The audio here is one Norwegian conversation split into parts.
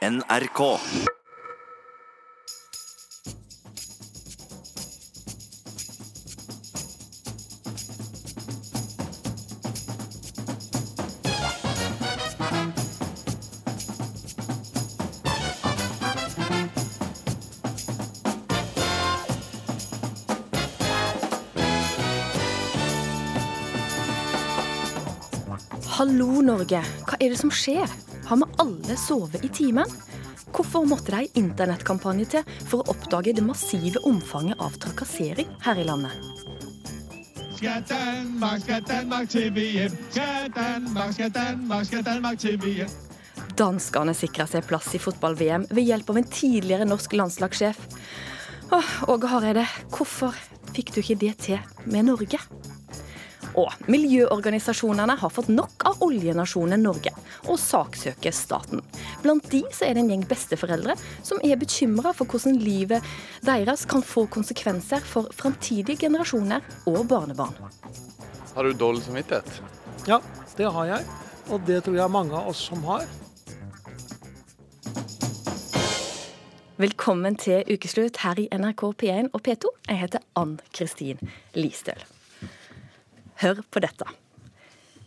NRK. Hallo, Norge. Hva er det som skjer? Har vi alle sovet i timen? Hvorfor måtte det ei internettkampanje til for å oppdage det massive omfanget av trakassering her i landet? Skal Danmark, skal Danmark til VM? Skal Danmark, skal Danmark, skal Danmark til VM? Danskene sikra seg plass i fotball-VM ved hjelp av en tidligere norsk landslagssjef. Åh, Åge Hareide, hvorfor fikk du ikke det til med Norge? Og miljøorganisasjonene har fått nok av oljenasjonen Norge og saksøker staten. Blant de så er det en gjeng besteforeldre som er bekymra for hvordan livet deres kan få konsekvenser for framtidige generasjoner og barnebarn. Har du dårlig samvittighet? Ja, det har jeg. Og det tror jeg mange av oss som har. Velkommen til ukeslutt her i NRK P1 og P2. Jeg heter Ann Kristin Listøl. Hør på dette.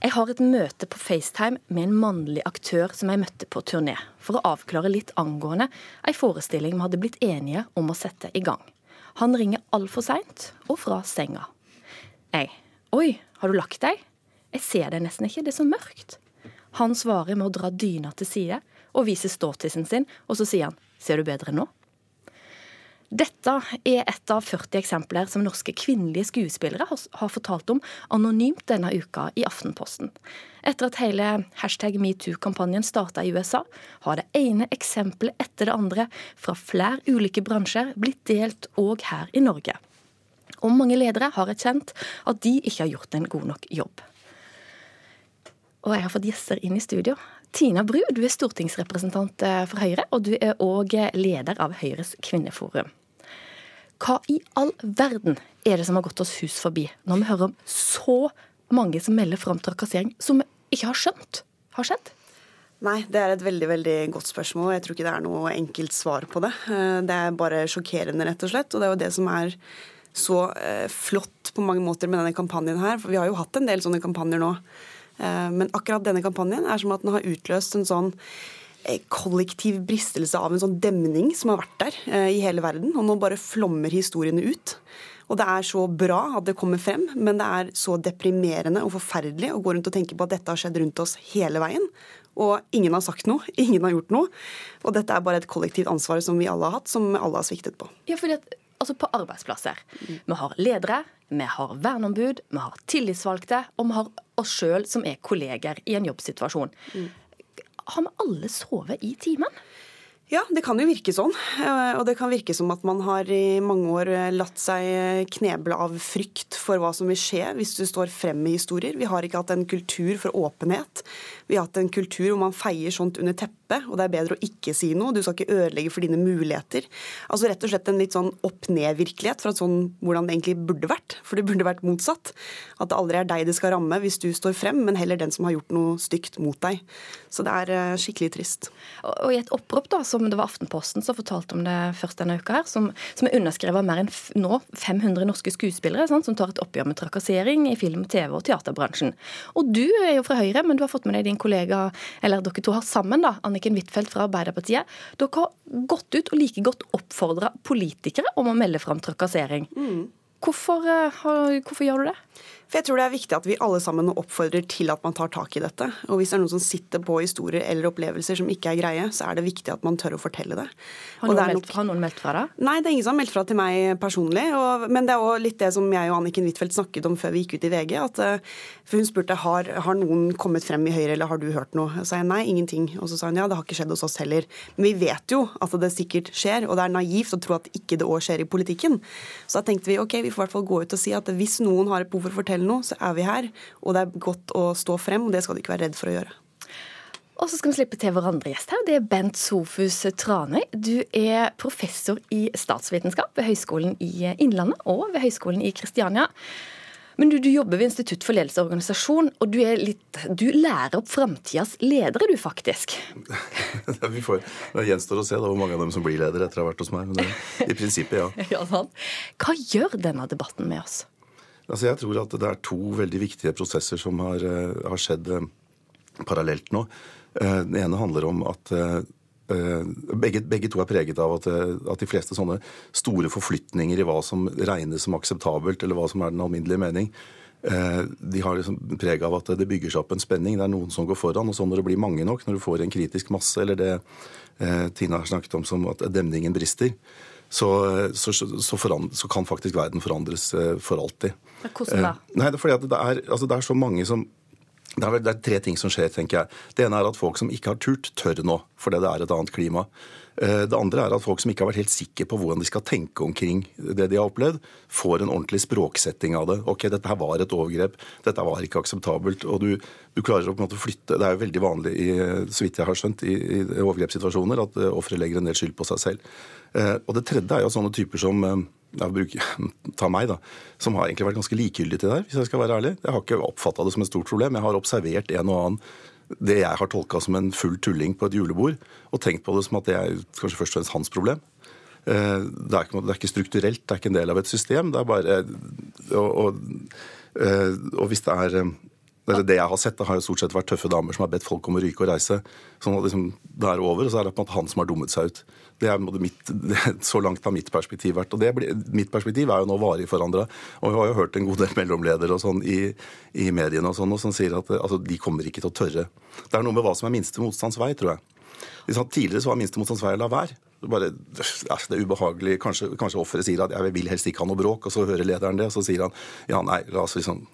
Jeg har et møte på FaceTime med en mannlig aktør som jeg møtte på turné, for å avklare litt angående ei forestilling vi hadde blitt enige om å sette i gang. Han ringer altfor seint og fra senga. Jeg. Oi, har du lagt deg? Jeg ser deg nesten ikke, det er så mørkt. Han svarer med å dra dyna til side og vise ståtissen sin, og så sier han ser du bedre nå? Dette er et av 40 eksempler som norske kvinnelige skuespillere har- fortalt om anonymt denne uka i Aftenposten. Etter at hele hashtag metoo-kampanjen starta i USA, har det ene eksempelet etter det andre fra flere ulike bransjer blitt delt òg her i Norge. Og mange ledere har erkjent at de ikke har gjort en god nok jobb. Og jeg har fått gjester inn i studio. Tina Bru, du er stortingsrepresentant eh, for Høyre, og du er òg leder av Høyres kvinneforum. Hva i all verden er det som har gått oss hus forbi, når vi hører om så mange som melder fram trakassering som vi ikke har skjønt har skjedd? Nei, det er et veldig veldig godt spørsmål. Jeg tror ikke det er noe enkelt svar på det. Eh, Det er bare sjokkerende, rett og slett. Og det er jo det som er så eh, flott på mange måter med denne kampanjen her. For vi har jo hatt en del sånne kampanjer nå. Eh, Men akkurat denne kampanjen er som at den har utløst en sånn kollektiv bristelse av en sånn demning som har vært der eh, i hele verden. Og nå bare flommer historiene ut. Og det er så bra at det kommer frem, men det er så deprimerende og forferdelig å gå rundt og tenke på at dette har skjedd rundt oss hele veien. Og ingen har sagt noe, ingen har gjort noe. Og dette er bare et kollektivt ansvar som vi alle har hatt, som alle har sviktet på. Ja, fordi at altså På arbeidsplasser. Vi har ledere, vi har verneombud, vi har tillitsvalgte, og vi har oss sjøl som er kolleger i en jobbsituasjon. Har vi alle sovet i timen? Ja, det kan jo virke sånn. Eh, Og det kan virke som at man har i mange år eh, latt seg kneble av frykt for hva som vil skje hvis du står frem med historier. Vi har ikke hatt en kultur for åpenhet. Vi har hatt en kultur hvor man feier sånt under teppet, og det er bedre å ikke si noe. Du skal ikke ødelegge for dine muligheter. Altså rett og slett en litt sånn opp-ned-virkelighet fra sånn hvordan det egentlig burde vært. For det burde vært motsatt. At det aldri er deg det skal ramme hvis du står frem, men heller den som har gjort noe stygt mot deg. Så det er eh, skikkelig trist. Og i et opprop da, som det var Aftenposten som fortalte om det først denne uka, her, som, som er underskrevet av mer enn nå 500 norske skuespillere sant, som tar et oppgjør med trakassering i film-, TV- og teaterbransjen. Og du er jo fra Høyre, men du har fått med deg din kollega, eller dere to har sammen, da, Anniken Huitfeldt fra Arbeiderpartiet. Dere har gått ut og like godt oppfordra politikere om å melde fram trakassering. Hvorfor, eh, hvorfor gjør du det? For jeg tror det er viktig at vi alle sammen oppfordrer til at man tar tak i dette. Og hvis det er noen som sitter på historier eller opplevelser som ikke er greie, så er det viktig at man tør å fortelle det. Har noen, det nok... meldt, har noen meldt fra deg? Nei, det er ingen som har meldt fra til meg personlig. Og, men det er òg litt det som jeg og Anniken Huitfeldt snakket om før vi gikk ut i VG. At, eh, for hun spurte har, har noen kommet frem i Høyre, eller har du hørt noe? Så sa jeg nei, ingenting. Og så sa hun ja, det har ikke skjedd hos oss heller. Men vi vet jo at det sikkert skjer, og det er naivt å tro at ikke det òg skjer i politikken. Så da tenkte vi ok, vi får i hvert fall gå ut og si at hvis noen har et behov for å fortelle noe, så er vi her. Og det er godt å stå frem, og det skal du ikke være redd for å gjøre. Og så skal vi slippe til vår andre gjest her. Det er Bent Sofus Tranøy. Du er professor i statsvitenskap ved Høgskolen i Innlandet og ved Høgskolen i Kristiania. Men du, du, jobber ved Institutt for ledelse og organisasjon, og du, litt, du lærer opp framtidas ledere, du faktisk. Vi får, det gjenstår å se da, hvor mange av dem som blir ledere etter å ha vært hos meg. Men det, i prinsippet, ja. ja sant? Hva gjør denne debatten med oss? Altså, jeg tror at det er to veldig viktige prosesser som har, eh, har skjedd eh, parallelt nå. Eh, den ene handler om at begge, begge, to er preget av at, at, de fleste sånne store forflytninger i hva som regnes som akseptabelt, eller hva som er den alminnelige mening, de har liksom preg av at det bygger seg opp en spenning. Det er noen som går foran. Og så når det blir mange nok, når du får en kritisk masse, eller det Tina har snakket om som at demningen brister, så, så, så, forandre, så kan faktisk verden forandres for alltid. Hvordan da? Nei, det er fordi at det er, altså det er så mange som det er, det er, tre ting som skjer, tenker jeg. Det ene er at folk som ikke har turt, tør nå, fordi det er et annet klima. Eh, det andre er at folk som ikke har vært helt sikre på hvordan de skal tenke omkring det de har opplevd, får en ordentlig språksetting av det. Ok, dette her var et overgrep, dette var ikke akseptabelt. Og du, du klarer å på en måte flytte Det er jo veldig vanlig, i, så vidt jeg har skjønt, i, i overgrepssituasjoner at eh, offeret legger en del skyld på seg selv. Eh, og det tredje er jo sånne typer som jeg bruker, ta meg da, som har egentlig vært ganske likegyldig til det her, hvis jeg skal være ærlig. Jeg har ikke oppfatta det som et stort problem. Jeg har observert en og annen det jeg har tolka som en full tulling på et julebord, og tenkt på det som at det er kanskje først og fremst hans problem. Eh, det er, ikke, det er ikke strukturelt, det er ikke en del av et system. Det er bare Og, og, eh, og hvis det er det jeg har sett, det har jo stort sett vært tøffe damer som har bedt folk om å ryke og reise. Sånn at liksom, det er over, og så er det på en måte han som har dummet seg ut. Det er mitt, Så langt har mitt perspektiv vært. Og det, mitt perspektiv er jo nå varig forandra. Og vi har jo hørt en god del mellomledere og sånn i, i mediene og sånn, og som sier at altså, de kommer ikke til å tørre. Det er noe med hva som er minste motstands vei, tror jeg. Tidligere så var minste motstands vei å la være. Bare, det er ubehagelig. Kanskje, kanskje offeret sier at jeg vil helst ikke ha noe bråk, og så hører lederen det, og så sier han ja, nei, la oss liksom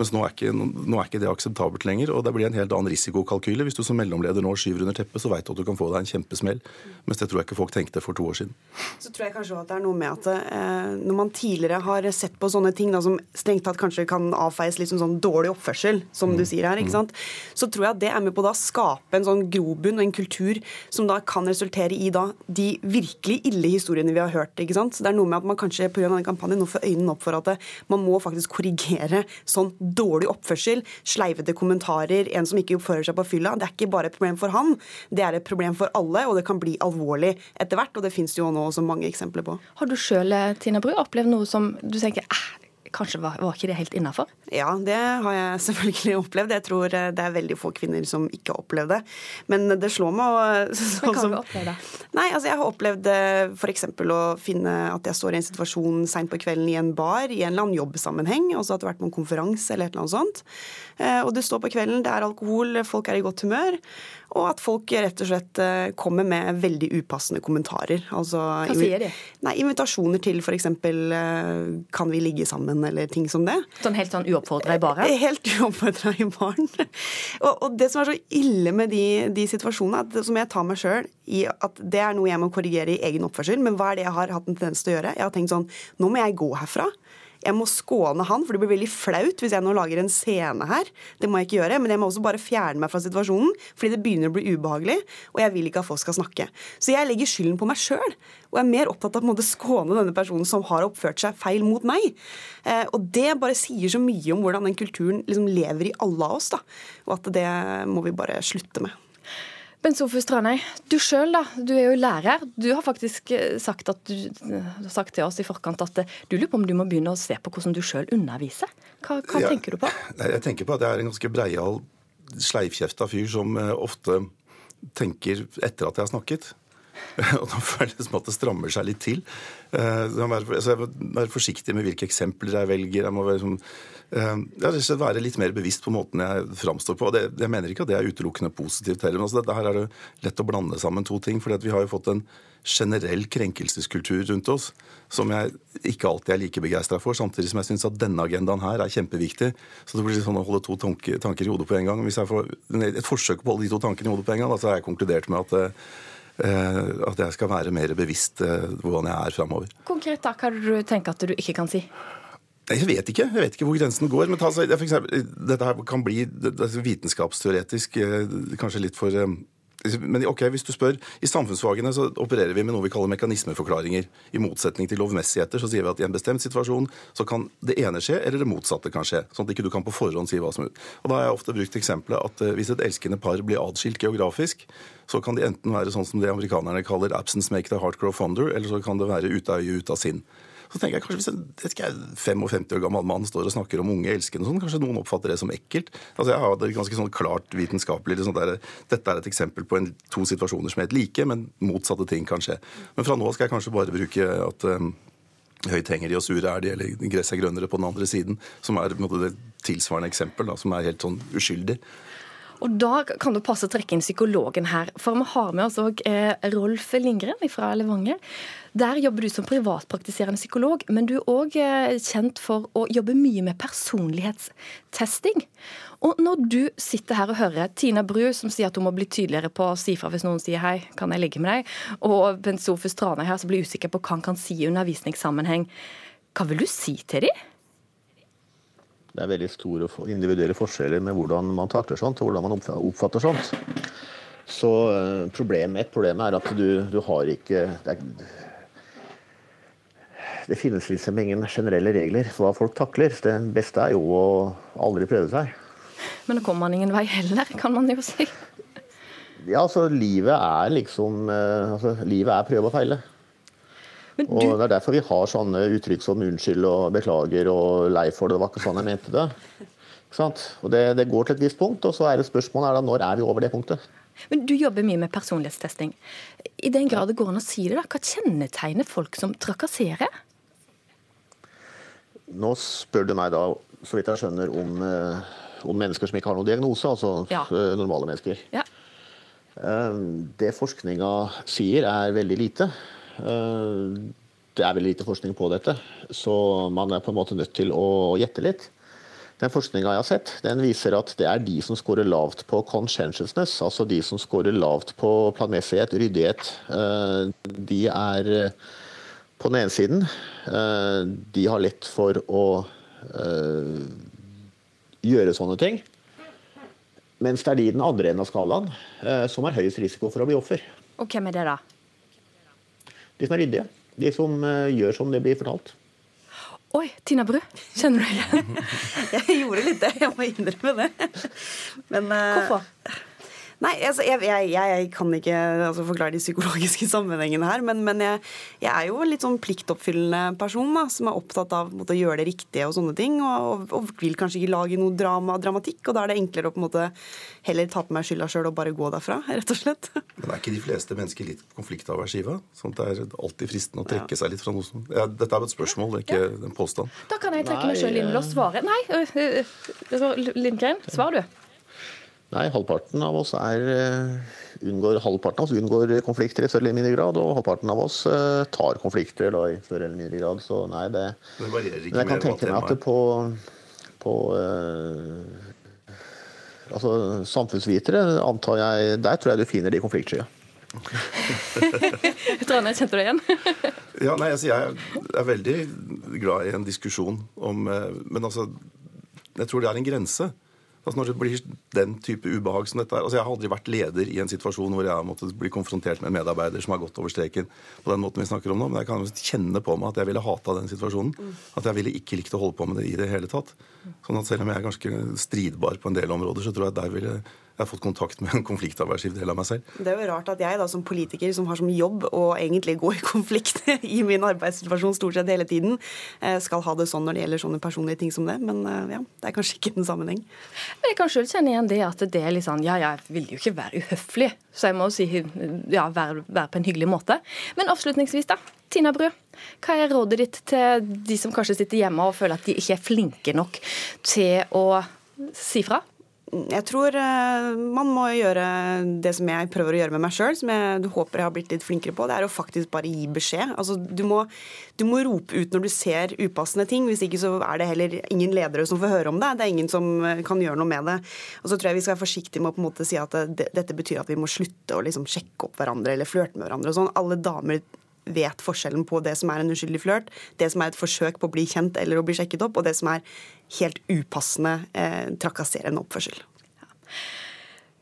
mens nå er, ikke, nå er ikke det akseptabelt lenger. Og det blir en helt annen risikokalkyle. Hvis du som mellomleder nå skyver under teppet, så veit du at du kan få deg en kjempesmell. Mens det tror jeg ikke folk tenkte for to år siden. Så tror jeg kanskje at det er noe med at eh, når man tidligere har sett på sånne ting da, som strengt tatt kanskje kan avfeies litt som sånn dårlig oppførsel, som mm. du sier her, ikke mm. sant? så tror jeg at det er med på å skape en sånn grobunn og en kultur som da kan resultere i da de virkelig ille historiene vi har hørt. ikke sant? Så det er noe med at man kanskje pga. den kampanjen nå får øynene opp for at man må faktisk korrigere sånn dårlig oppførsel, sleivete kommentarer, en som ikke oppfører seg på fylla. Det er ikke bare et problem for han, det er et problem for alle, og det kan bli alvorlig etter hvert. Og det fins jo nå også mange eksempler på. Har du sjøl, Tina Bru, opplevd noe som du tenker eh, kanskje var, var ikke det helt innafor? Ja, det har jeg selvfølgelig opplevd. Jeg tror eh, det er veldig få kvinner som ikke har opplevd det. Men det slår meg sånn Hva kan du oppleve da? Nei, altså Jeg har opplevd eh, f.eks. å finne at jeg står i en situasjon seint på kvelden i en bar i en eller annen jobbsammenheng, at det har vært på en konferanse eller et eller annet sånt. Eh, og du står på kvelden, det er alkohol, folk er i godt humør. Og at folk rett og slett kommer med veldig upassende kommentarer. Altså, Hva sier de? Nei, Invitasjoner til f.eks.: Kan vi ligge sammen? Eller ting som det. Sånn helt sånn uoppfordra i baren? Helt uoppfordra i baren. og, og, det som er så ille med de, de situasjonene, at, som jeg tar meg sjøl i at det er noe jeg må korrigere i egen oppførsel, men hva er det jeg har hatt en tendens til å gjøre? Jeg har tenkt sånn Nå må jeg gå herfra jeg må skåne han, for det blir veldig flaut hvis jeg nå lager en scene her. Det må jeg ikke gjøre, men jeg må også bare fjerne meg fra situasjonen, fordi det begynner å bli ubehagelig, og jeg vil ikke at folk skal snakke. Så jeg legger skylden på meg sjøl, og jeg er mer opptatt av å skåne denne personen som har oppført seg feil mot meg. Eh, og det bare sier så mye om hvordan den kulturen liksom lever i alle av oss, da. Og at det må vi bare slutte med. Bent Sofus Tranøy, du sjøl du er jo lærer. Du har faktisk eh, sagt, du, du har sagt, til oss i forkant at eh, du lurer på om du må begynne å se på hvordan du sjøl underviser. Hva, hva ja, tenker du på? Jeg tenker på at jeg er en ganske breial, sleivkjefta fyr som eh, ofte tenker etter at jeg har snakket. Og da føles det som at det strammer seg litt til. Så jeg må være forsiktig med hvilke eksempler jeg velger. Jeg må være sånn jeg være litt mer bevisst på måten jeg framstår på. Det, jeg mener ikke at det er utelukkende positivt heller. Men altså, her er det lett å blande sammen to ting. for vi har jo fått en generell krenkelseskultur rundt oss som jeg ikke alltid er like begeistra for, samtidig som jeg syns at denne agendaen her er kjempeviktig. Så det blir sånn å holde to tanker, i hodet på en gang. Hvis jeg får et forsøk på å holde de to tankene i hodet på en gang, da, så har jeg konkludert med at uh, at jeg skal være mer bevisst uh, hvordan jeg er framover. Konkret, da, hva du tenker at du ikke kan si? Jeg vet ikke jeg vet ikke hvor grensen går. men ta, for eksempel, Dette her kan bli vitenskapsteoretisk, eh, kanskje litt for eh, men ok, hvis du spør, I samfunnsfagene så opererer vi med noe vi kaller mekanismeforklaringer. I motsetning til lovmessigheter så sier vi at i en bestemt situasjon så kan det ene skje, eller det motsatte kan skje. Sånn at ikke du kan på forhånd si hva som er Og Da har jeg ofte brukt eksempelet at hvis et elskende par blir atskilt geografisk, så kan de enten være sånn som det amerikanerne kaller 'absence make the heart grow fonder', eller så kan det være ute av øye, ute av sinn. Så tenker jeg kanskje Hvis en jeg, 55 år gammel mann står og snakker om unge elskende, sånn, kanskje noen oppfatter det som ekkelt. Altså Jeg har det ganske sånn klart vitenskapelig. Liksom der, dette er et eksempel på en, to situasjoner som er helt like, men motsatte ting kan skje. Men fra nå skal jeg kanskje bare bruke at um, høyt henger de og sure er de, eller gress er grønnere på den andre siden, som er måte, det tilsvarende eksempel, da, som er helt sånn uskyldig. Og da kan det passe å trekke inn psykologen her. For vi har med oss òg eh, Rolf Lindgren fra Levanger. Der jobber du som privatpraktiserende psykolog, men du er òg eh, kjent for å jobbe mye med personlighetstesting. Og når du sitter her og hører Tina Bru som sier at hun må bli tydeligere på å si fra hvis noen sier hei, kan jeg ligge med deg, og Bent Sofus Tranøy her som blir usikker på hva han kan si i undervisningssammenheng, hva vil du si til dem? Det er veldig store individuelle forskjeller med hvordan man takler sånt, og hvordan man oppfatter sånt. Så eh, problemet, et problem er at du, du har ikke det, er, det finnes liksom ingen generelle regler for hva folk takler. Det beste er jo å aldri prøve seg. Men da kommer man ingen vei heller, kan man jo si. Ja, altså livet er liksom eh, altså, Livet er prøve og feile. Du... Og Det er derfor vi har sånne uttrykk som unnskyld og beklager og lei for det, det var ikke sånn jeg mente det. Og det, det, går til et visst punkt, og så er det spørsmålet er da, når er vi over det punktet. Men Du jobber mye med personlighetstesting. I den grad det går an å si det, da, hva kjennetegner folk som trakasserer? Nå spør du meg da, så vidt jeg skjønner, om, eh, om mennesker som ikke har noen diagnose, altså ja. Eh, normale mennesker. Ja. Eh, det forskninga sier, er veldig lite. Eh, det er veldig lite forskning på dette, så man er på en måte nødt til å gjette litt. Den forskninga jeg har sett, den viser at det er de som scorer lavt på conscientiousness, altså de som scorer lavt på planmessighet, ryddighet. Eh, de er eh, på den ene siden De har lett for å gjøre sånne ting. Mens det er de i den andre enden av skalaen som har høyest risiko for å bli offer. Og hvem er det, da? De som er ryddige. De som uh, gjør som det blir fortalt. Oi, Tina Bru, kjenner du igjen? jeg gjorde litt det, jeg må innrømme det. Men, uh, Hvorfor? Nei, altså, jeg, jeg, jeg, kan ikke altså, forklare de psykologiske sammenhengene her, men, men jeg, jeg, er jo en litt sånn pliktoppfyllende person da, som er opptatt av måte, å gjøre det riktige og sånne ting. Og, og, og, vil kanskje ikke lage noe drama, dramatikk, og da er det enklere å på en måte heller ta på meg skylda sjøl og bare gå derfra, rett og slett. Men er ikke de fleste mennesker litt konfliktaversive? Sånn at det er alltid fristende å trekke ja. seg litt fra noe som ja, Dette er jo et spørsmål, det er ikke ja. en påstand. Da kan jeg trekke meg sjøl inn og svare. Nei, Lindgren, svar du. Nei, halvparten av oss er, uh, unngår, halvparten av oss unngår konflikter i større eller mindre grad, og halvparten av oss uh, tar konflikter da, i større eller mindre grad. Så nei, det, det varierer ikke Men jeg kan tenke meg at det på, på uh, altså, samfunnsvitere, antar jeg, der tror jeg du finner de konfliktsky. Trane, kjente du det igjen? ja, nei, altså, jeg er veldig glad i en diskusjon om Men altså, jeg tror det er en grense. Altså når det blir den type ubehag som dette er. Altså Jeg har aldri vært leder i en situasjon hvor jeg har måttet bli konfrontert med en medarbeider som har gått over streken på den måten vi snakker om nå, men jeg kan kjenne på meg at jeg ville hata den situasjonen. At jeg ville ikke likt å holde på med det i det hele tatt. Sånn at selv om jeg er ganske stridbar på en del områder, så tror jeg at der ville jeg har fått kontakt med en konfliktaversiv del av meg selv. Det er jo rart at jeg da som politiker som har som jobb å egentlig gå i konflikt i min arbeidssituasjon stort sett hele tiden, eh, skal ha det sånn når det gjelder sånne personlige ting som det. Men eh, ja, det er kanskje ikke en sammenheng. Men jeg kan sjøl kjenne igjen det at det er litt sånn ja, jeg vil jo ikke være uhøflig, så jeg må jo si ja, være, være på en hyggelig måte. Men avslutningsvis, da. Tina Bru, hva er rådet ditt til de som kanskje sitter hjemme og føler at de ikke er flinke nok til å si fra? Jeg tror eh, man må gjøre det som jeg prøver å gjøre med meg sjøl, som jeg håper jeg har blitt litt flinkere på. Det er å faktisk bare gi beskjed. Altså, du, må, du må rope ut når du ser upassende ting. Hvis ikke så er det heller ingen ledere som får høre om det. Det er ingen som eh, kan gjøre noe med det. Og så tror jeg vi skal være forsiktige med å på en måte si at det, dette betyr at vi må slutte å liksom sjekke opp hverandre eller flørte med hverandre og sånn. Alle damer vet forskjellen på det som er en uskyldig flørt, det som er et forsøk på å bli kjent eller å bli sjekket opp, og det som er helt upassende eh, trakasserende oppførsel. Ja.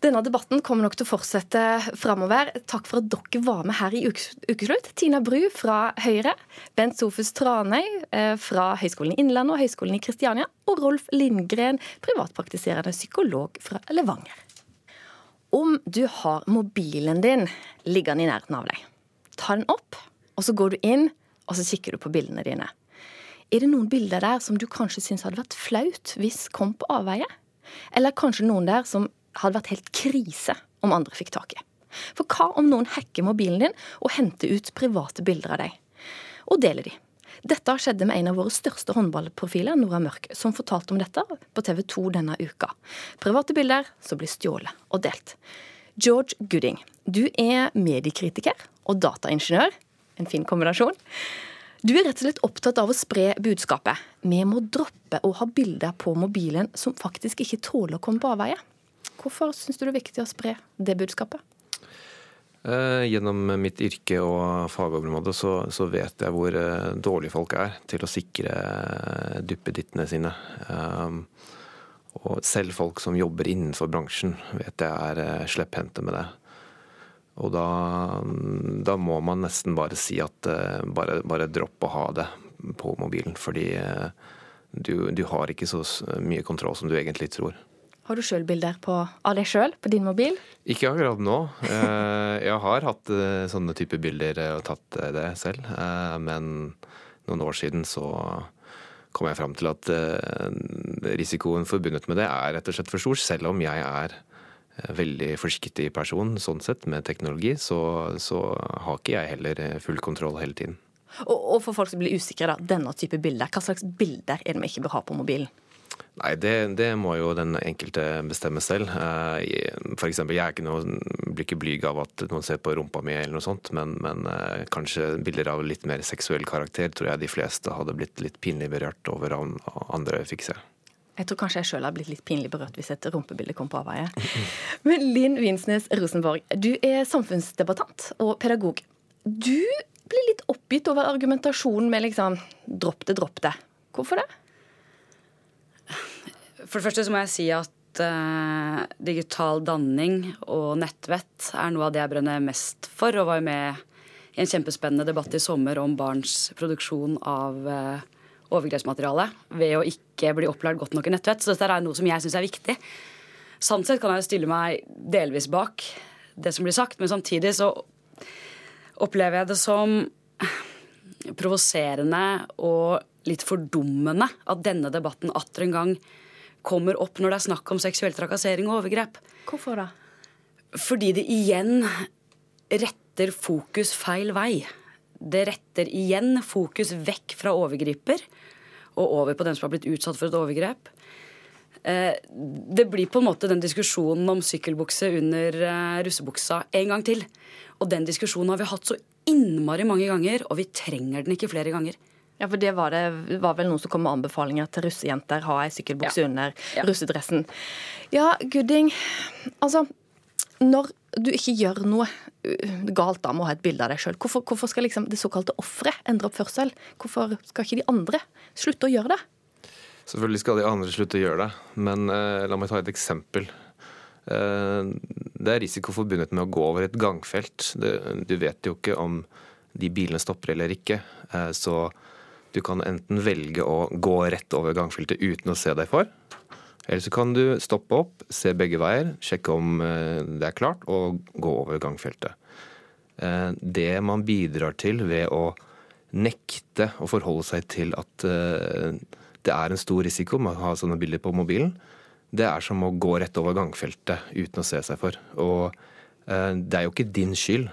Denne debatten kommer nok til å fortsette framover. Takk for at dere var med her i Ukeslutt. Tina Bru fra Høyre, Bent Sofus Tranøy eh, fra Høgskolen i Innlandet og Høgskolen i Kristiania, og Rolf Lindgren, privatpraktiserende psykolog fra Levanger. Om du har mobilen din liggende i nærheten av deg, ta den opp, og så går du inn og så kikker du på bildene dine. Er det noen bilder der som du kanskje syns hadde vært flaut hvis kom på avveie? Eller kanskje noen der som hadde vært helt krise om andre fikk tak i. For hva om noen hacker mobilen din og henter ut private bilder av deg? Og deler de. Dette skjedde med en av våre største håndballprofiler, Nora Mørk, som fortalte om dette på TV 2 denne uka. Private bilder som blir stjålet og delt. George Gooding, du er mediekritiker og dataingeniør. En fin kombinasjon. Du er rett og slett opptatt av å spre budskapet. Vi må droppe å ha bilder på mobilen som faktisk ikke tåler å komme på avveie. Hvorfor syns du det er viktig å spre det budskapet? Eh, gjennom mitt yrke og fagområde så, så, vet jeg hvor eh, dårlige folk er til å sikre duppedittene sine. Um, og selv folk som jobber innenfor bransjen, vet jeg er slepphendte med det. Og da, da, må man nesten bare si at bare, bare dropp å ha det på mobilen. Fordi du, du har ikke så mye kontroll som du egentlig tror. Har du sjøl bilder på, av deg sjøl på din mobil? Ikke akkurat nå. Eh, jeg har hatt eh, sånne type bilder og tatt eh, det selv. Men noen år siden så kom jeg fram til at risikoen forbundet med det er rett og slett for stor. Selv om jeg er veldig forsiktig person sånn sett med teknologi, så, så har ikke jeg heller full kontroll hele tiden. Og, og for folk som blir usikre, da, denne type bilder, hva slags bilder er det vi ikke bør ha på mobilen? Nei, det, det, må jo den enkelte bestemme selv. Eh, for eksempel, jeg noe, blir ikke blyg av at noen ser på rumpa mi, eller noe sånt, men, men, eh, kanskje bilder av litt mer seksuell karakter tror jeg de fleste hadde blitt litt pinlig berørt over om andre fikk se. Jeg tror kanskje jeg sjøl har blitt litt pinlig berørt hvis et rumpebilde kom på avveie. Men Linn Vinsnes Rosenborg, du er samfunnsdebattant og pedagog. Du blir litt oppgitt over argumentasjonen med liksom 'dropp det, dropp det'. Hvorfor det? For det første så må jeg si at uh, digital danning og nettvett er noe av det jeg brenner mest for, og var jo med i en kjempespennende debatt i sommer om barns produksjon av uh, overgrepsmateriale ved å ikke bli opplært godt nok i nettvett. Så dette er noe som jeg syns er viktig. Sånn sett kan jeg stille meg delvis bak det som blir sagt, men samtidig så opplever jeg det som provoserende og litt fordummende at denne debatten atter en gang kommer opp når det er snakk om seksuell trakassering og overgrep. Hvorfor da? Fordi det igjen retter fokus feil vei. Det retter igjen fokus vekk fra overgriper og over på den som har blitt utsatt for et overgrep. Eh, det blir på en måte den diskusjonen om sykkelbukse under eh, russebuksa en gang til. Og den diskusjonen har vi hatt så innmari mange ganger, og vi trenger den ikke flere ganger. Ja, for det var, det var, vel noen som kom med anbefalinger til russejenter. Ha ei sykkelbukse ja. under ja. russedressen. Ja, Gudding. Altså, når du ikke gjør noe uh, galt da med å ha et bilde av deg sjøl, hvorfor, hvorfor, skal liksom det såkalte offeret endre oppførsel? Hvorfor skal ikke de andre slutte å gjøre det? Selvfølgelig skal de andre slutte å gjøre det, men eh, la meg ta et eksempel. Eh, det er risiko forbundet med å gå over et gangfelt. Det, du vet jo ikke om de bilene stopper eller ikke. Eh, så du kan enten velge å gå rett over gangfeltet uten å se deg for. Eller så kan du stoppe opp, se begge veier, sjekke om eh, det er klart, og gå over gangfeltet. Eh, det man bidrar til ved å nekte å forholde seg til at eh, det er en stor risiko med å ha sånne bilder på mobilen, det er som å gå rett over gangfeltet uten å se seg for. Og det er jo ikke din skyld,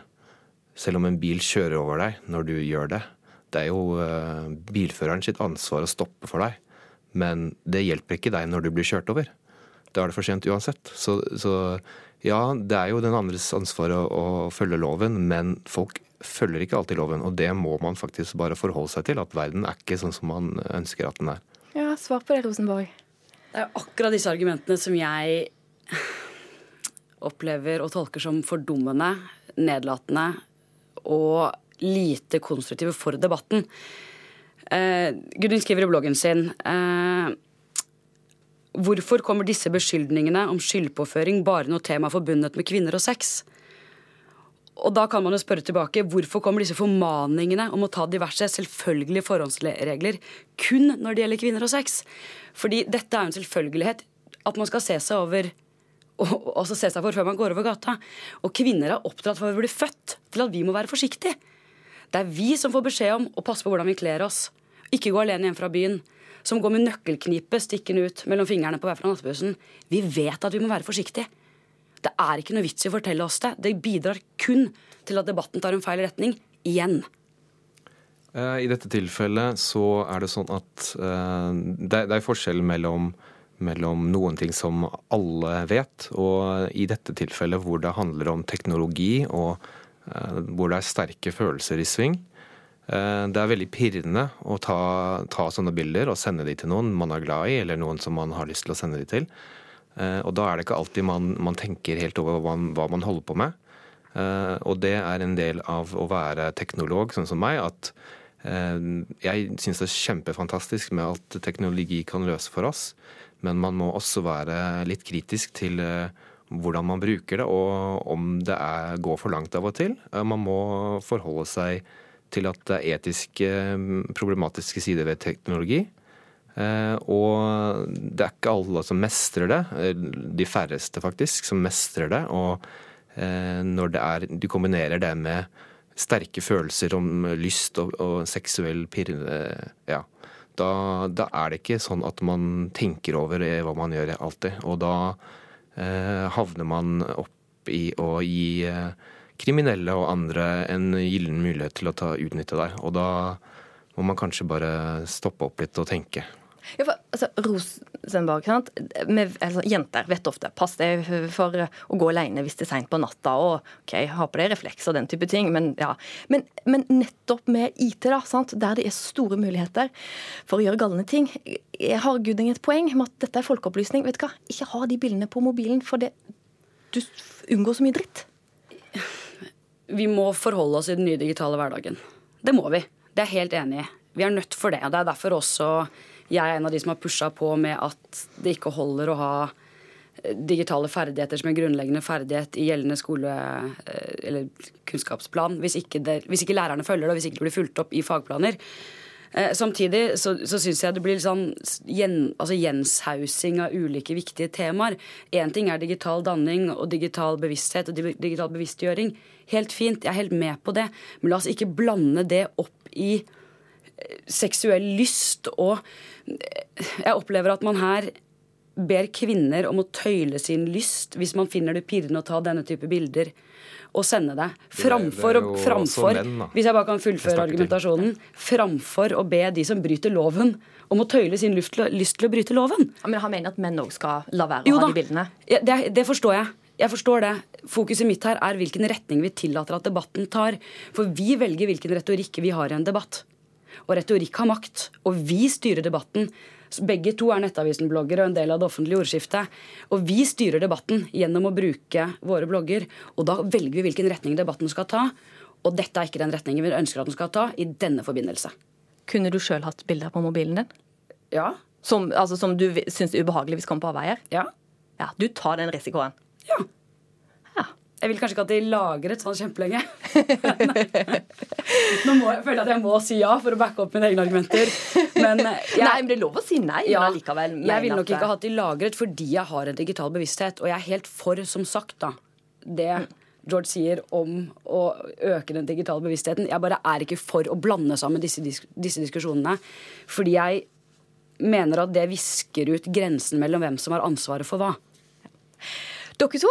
selv om en bil kjører over deg når du gjør det. Det er jo bilføreren sitt ansvar å stoppe for deg. Men det hjelper ikke deg når du blir kjørt over. Da er det for sent uansett. Så, så ja, det er jo den andres ansvar å, å, følge loven, men folk følger ikke alltid loven. Og det må man faktisk bare forholde seg til. At verden er ikke sånn som man ønsker at den er. Ja, svar på det, Rosenborg. Det er akkurat disse argumentene som jeg opplever og tolker som fordummende, nedlatende og lite konstruktive for debatten. Uh, Gudrun skriver i bloggen sin eh, Hvorfor kommer disse beskyldningene om skyldpåføring bare når temaet er forbundet med kvinner og sex? Og da kan man jo spørre tilbake hvorfor kommer disse formaningene om å ta diverse selvfølgelige forhåndsregler kun når det gjelder kvinner og sex? Fordi dette er jo en selvfølgelighet at man skal se seg over og også se seg for før man går over gata. Og kvinner er oppdratt fra vi blir født til at vi må være forsiktige. Det er vi som får beskjed om å passe på hvordan vi kler oss. Ikke gå alene hjem fra byen. Som går med nøkkelknippet stikkende ut mellom fingrene på vei fra nattbussen. Vi vet at vi må være forsiktige. Det er ikke noe vits i å fortelle oss det. Det bidrar kun til at debatten tar en feil retning. Igjen. Eh, I dette tilfellet så er det sånn at uh, det, er forskjell mellom, mellom, noen ting som alle vet, og i dette tilfellet hvor det handler om teknologi og uh, hvor det er sterke følelser i sving. Uh, det er veldig pirrende å ta, ta, sånne bilder og sende de til noen man er glad i, eller noen som man har lyst til å sende de til. Og da er det ikke alltid man, man tenker helt over hva man, hva man holder på med. Og det er en del av å være teknolog, sånn som meg, at Eh, jeg syns det er kjempefantastisk med alt teknologi kan løse for oss, men man må også være litt kritisk til eh, hvordan man bruker det, og om det er, går for langt av og til. Eh, man må forholde seg til at det er etiske, problematiske sider ved teknologi. Og det er ikke alle som mestrer det. De færreste, faktisk, som mestrer det. Og når det er, du kombinerer det med sterke følelser om lyst og, og seksuell pirre, ja, da, da, er det ikke sånn at man tenker over hva man gjør alltid. Og da eh, havner man opp i å gi eh, kriminelle og andre en gyllen mulighet til å ta utnytte deg. Og da må man kanskje bare stoppe opp litt og tenke. Ja, for, altså, Rosenborg, sant? Med, altså, Jenter vet ofte pass deg for å gå alene hvis det er seint på natta. og ok, Ha på deg refleks og den type ting. Men, ja. men, men nettopp med IT, da, sant? der det er store muligheter for å gjøre galne ting, har Guding et poeng med at dette er folkeopplysning. vet du hva? Ikke ha de bildene på mobilen, for det, du unngår så mye dritt. Vi må forholde oss i den nye digitale hverdagen. Det må vi. Det er jeg helt enig i. Vi er nødt for det. og Det er derfor også jeg er en av de som har pusha på med at det ikke holder å ha eh, digitale ferdigheter som en grunnleggende ferdighet i gjeldende skole- eh, eller kunnskapsplan, hvis ikke, det, hvis ikke lærerne følger det, og hvis ikke det blir fulgt opp i fagplaner. Eh, samtidig så, så syns jeg det blir sånn gjen, altså gjenshausing av ulike viktige temaer. Én ting er digital danning og digital bevissthet og digital bevisstgjøring. Helt fint, jeg er helt med på det. Men la oss ikke blande det opp i seksuell lyst og Jeg opplever at man her ber kvinner om å tøyle sin lyst hvis man finner det pirrende å ta denne type bilder og sende det. Framfor, det framfor menn, hvis jeg bare kan fullføre argumentasjonen, framfor å be de som bryter loven, om å tøyle sin til, lyst til å bryte loven. Ja, men han mener at menn òg skal la være å ha de bildene? Ja, det, det forstår jeg. Jeg forstår det. Fokuset mitt her er hvilken retning vi tillater at debatten tar. For vi velger hvilken retorikk vi har i en debatt. Og retorikk har makt. Og vi styrer debatten. Begge to er Nettavisen-bloggere og en del av det offentlige ordskiftet. Og vi styrer debatten gjennom å bruke våre blogger. Og da velger vi hvilken retning debatten skal ta. Og dette er ikke den retningen vi ønsker at den skal ta i denne forbindelse. Kunne du sjøl hatt bilder på mobilen din? Ja. Som, altså, som du syns er ubehagelig hvis kommer på avveier? Ja. ja. Du tar den risikoen? Jeg vil kanskje ikke at de lagret sånn kjempelenge. Nå må jeg føle at jeg må si ja for å backe opp mine egne argumenter. Men eh, jeg, nei, men det er lov å si nei. Ja, men allikevel Jeg vil nok ikke hatt de lagret fordi jeg har en digital bevissthet. Og jeg er helt for, som sagt, da, det George sier om å øke den digitale bevisstheten. Jeg bare er ikke for å blande sammen disse, disse diskusjonene. Fordi jeg mener at det visker ut grensen mellom hvem som har ansvaret for hva. Dere to,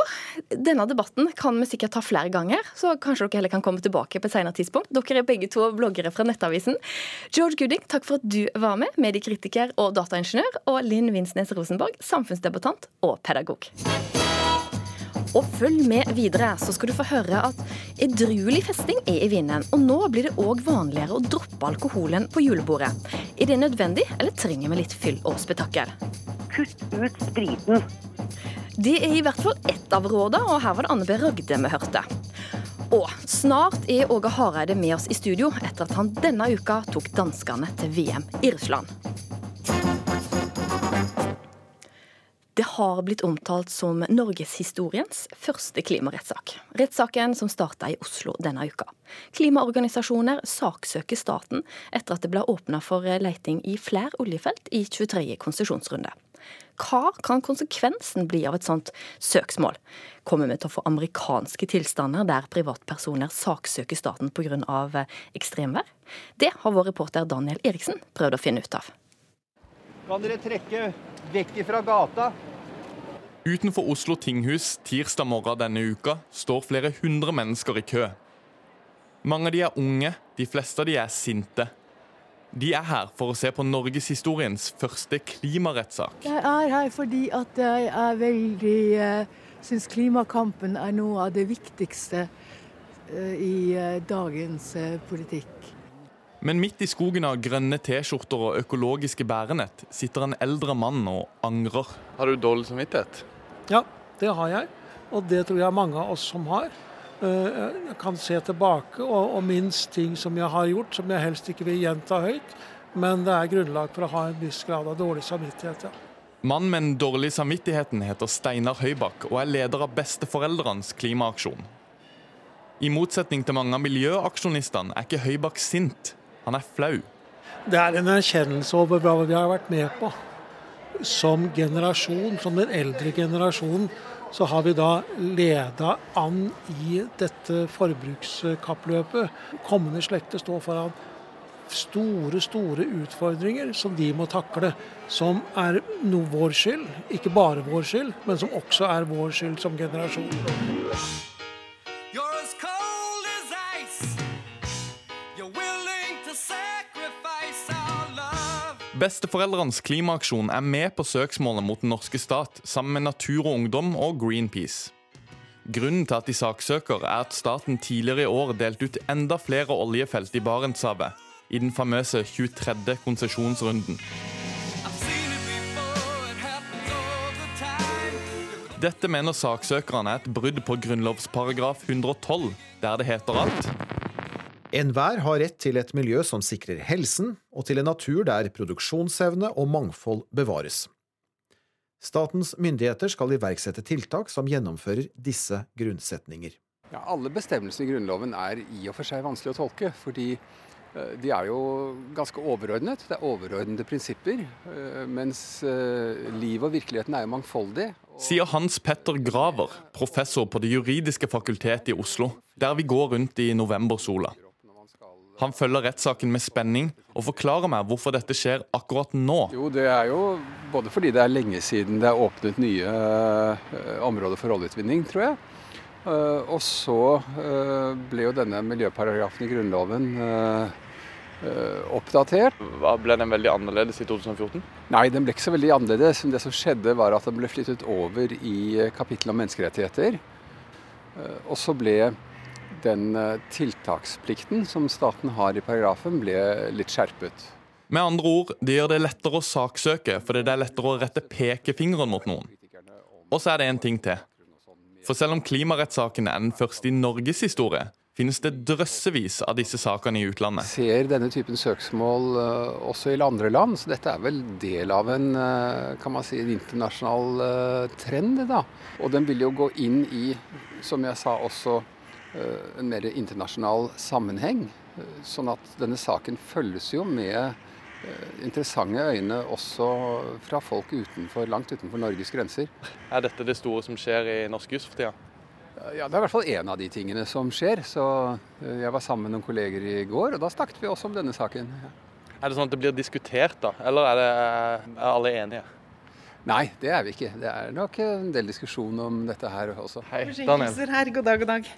denne debatten kan vi sikkert ta flere ganger, så kanskje dere heller kan komme tilbake på et senere tidspunkt. Dere er begge to bloggere fra Nettavisen. George Gooding, takk for at du var med, mediekritiker og dataingeniør. Og Linn Vinsnes Rosenborg, samfunnsdebattant og pedagog. Og følg med videre, så skal du få høre at edruelig festing er i vinden. Og nå blir det òg vanligere å droppe alkoholen på julebordet. Er det nødvendig, eller trenger vi litt fyll og spetakkel? Kutt ut spriten. Det er i hvert fall ett av rådene, og her var det Anne B. Røgde vi hørte. Og snart er Åge Hareide med oss i studio etter at han denne uka tok danskene til VM i Russland. Har blitt omtalt som norgeshistoriens første klimarettssak. Rettssaken som starta i Oslo denne uka. Klimaorganisasjoner saksøker staten etter at det ble åpna for leiting i flere oljefelt i 23. konsesjonsrunde. Hva kan konsekvensen bli av et sånt søksmål? Kommer vi til å få amerikanske tilstander der privatpersoner saksøker staten pga. ekstremvær? Det har vår reporter Daniel Eriksen prøvd å finne ut av. Kan dere trekke vekk fra gata? Utenfor Oslo tinghus tirsdag morgen denne uka står flere hundre mennesker i kø. Mange av de er unge, de fleste av de er sinte. De er her for å se på norgeshistoriens første klimarettssak. Jeg er her fordi at jeg er veldig uh, syns klimakampen er noe av det viktigste uh, i uh, dagens politikk. Men midt i skogen av grønne T-skjorter og økologiske bærenett sitter en eldre mann og angrer. Har du dårlig samvittighet? Ja, det har jeg. Og det tror jeg mange av oss som har. Eh, jeg kan se tilbake og, og minst ting som jeg har gjort, som jeg helst ikke vil gjenta høyt. Men det er grunnlag for å ha en viss grad av dårlig samvittighet, ja. Mannen med den dårlige samvittigheten heter Steinar Høybakk og er leder av Besteforeldrenes klimaaksjon. I motsetning til mange av miljøaksjonistene er ikke Høybakk sint. Han er flau. Det er en erkjennelse over hva vi har vært med på. Som generasjon, som den eldre generasjonen, så har vi da leda an i dette forbrukskappløpet. Kommende slekter står foran store, store utfordringer som de må takle. Som er noe vår skyld, ikke bare vår skyld, men som også er vår skyld som generasjon. Besteforeldrenes klimaaksjon er med på søksmålet mot den norske stat, sammen med Natur og Ungdom og Greenpeace. Grunnen til at de saksøker, er at staten tidligere i år delte ut enda flere oljefelt i Barentshavet, i den famøse 23. konsesjonsrunden. Dette mener saksøkerne er et brudd på grunnlovsparagraf 112, der det heter at Enhver har rett til et miljø som sikrer helsen, og til en natur der produksjonsevne og mangfold bevares. Statens myndigheter skal iverksette tiltak som gjennomfører disse grunnsetninger. Ja, alle bestemmelsene i Grunnloven er i og for seg vanskelig å tolke, fordi eh, de er jo ganske overordnet. Det er overordnede prinsipper. Eh, mens eh, livet og virkeligheten er jo mangfoldig. Sier Hans Petter Graver, professor på Det juridiske fakultetet i Oslo, der vi går rundt i novembersola. Han følger rettssaken med spenning og forklarer meg hvorfor dette skjer akkurat nå. Jo, Det er jo både fordi det er lenge siden det er åpnet nye uh, områder for oljeutvinning, tror jeg. Uh, og så uh, ble jo denne miljøparagrafen i Grunnloven oppdatert. Hva Ble den veldig annerledes i 2014? Nei, den ble ikke så veldig annerledes. Det som skjedde var at den ble flyttet over i kapittelet om menneskerettigheter. Og så ble den eh, tiltaksplikten som staten har i paragrafen, ble litt skjerpet. Med andre ord, det gjør det lettere å saksøke fordi det er lettere å rette pekefingeren mot noen. Og så er det en ting til. For selv om klimarettssaken er den første i Norges historie, finnes det drøssevis av disse sakene i utlandet. Ser denne typen søksmål uh, også i andre land, så dette er vel del av en, uh, kan man si, en internasjonal trend. da. Og den vil jo gå inn i, som jeg sa, også Eh, en mer internasjonal sammenheng. Eh, sånn at denne saken følges jo med eh, interessante øyne også fra folk utenfor, langt utenfor Norges grenser. Er dette det store som skjer i norsk jus for tida? Ja, Det er i hvert fall en av de tingene som skjer. Så Jeg var sammen med noen kolleger i går, og da snakket vi også om denne saken. Er det sånn at det blir diskutert, da? Eller er, det, er alle enige? Nei, det er vi ikke. Det er nok en del diskusjon om dette her også. Hei, Daniel. Her. God dag, god dag.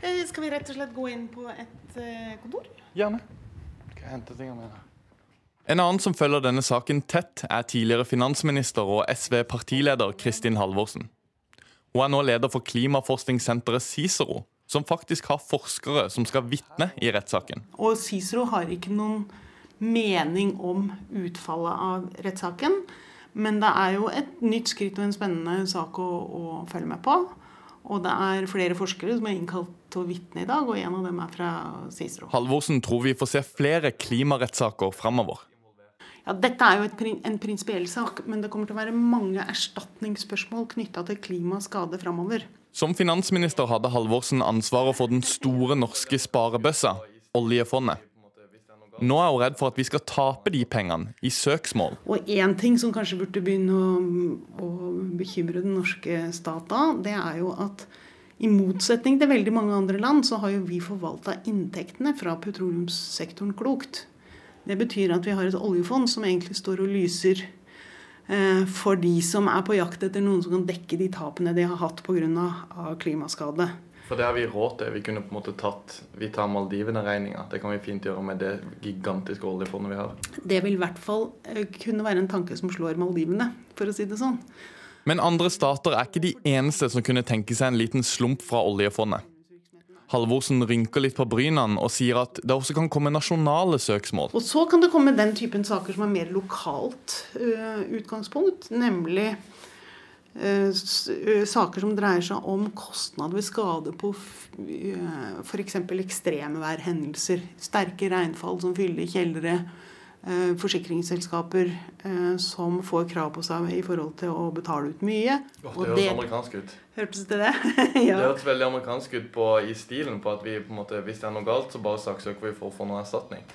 Eh, skal vi rett og slett gå inn på et eh, kontor? Gjerne. Skal jeg hente tingene mine? En annen som følger denne saken tett, er tidligere finansminister og SV-partileder Kristin Halvorsen. Hun er nå leder for klimaforskningssenteret Cicero, som faktisk har forskere som skal vitne i rettssaken. Og Cicero har ikke noen mening om utfallet av rettssaken. Men det er jo et nytt skritt og en spennende sak å, å følge med på. Og det er flere forskere som er innkalt til å vitne i dag, og en av dem er fra Cicero. Halvorsen tror vi får se flere klimarettssaker framover. Ja, Dette er jo et, en prinsipiell sak, men det kommer til å være mange erstatningsspørsmål knytta til klima og skade framover. Som finansminister hadde Halvorsen ansvaret for den store norske sparebøssa, oljefondet. Nå er hun redd for at vi skal tape de pengene i søksmål. Og én ting som kanskje burde begynne å, å bekymre den norske stat da, det er jo at i motsetning til veldig mange andre land, så har jo vi forvalta inntektene fra petroleumssektoren klokt. Det betyr at vi har et oljefond som egentlig står og lyser eh, for de som er på jakt etter noen som kan dekke de tapene de har hatt pga. klimaskade. For det har vi råd til. Vi kunne på en måte tatt Vi tar Maldivene-regninga. Det kan vi fint gjøre med det gigantiske oljefondet vi har. Det vil i hvert fall eh, kunne være en tanke som slår Maldivene, for å si det sånn. Men andre stater er ikke de eneste som kunne tenke seg en liten slump fra oljefondet. Halvorsen rynker litt på brynene og sier at det også kan komme nasjonale søksmål. Og så kan det komme den typen saker som er mer lokalt uh, utgangspunkt, nemlig uh, saker som dreier seg om kostnad ved skade på uh, f.eks. ekstremværhendelser. Sterke regnfall som fyller kjellere forsikringsselskaper eh, som får krav på seg i forhold til å betale ut mye. Oh, det høres amerikansk ut. Hørtes det det? ja. Det høres veldig amerikansk ut på, i stilen på at vi på en måte, hvis det er noe galt, så bare saksøker vi for å få noe erstatning.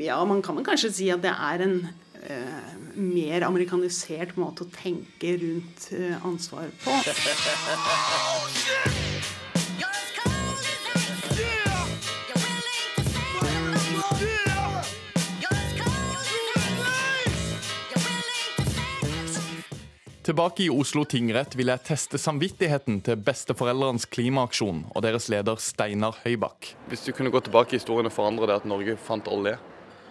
Ja, man kan kanskje si at det er en uh, mer amerikanisert måte å tenke rundt uh, ansvar på. Tilbake i Oslo tingrett vil jeg teste samvittigheten til besteforeldrenes klimaaksjon og deres leder Steinar Høybakk. Hvis du kunne gå tilbake i historien og forandre det at Norge fant olje,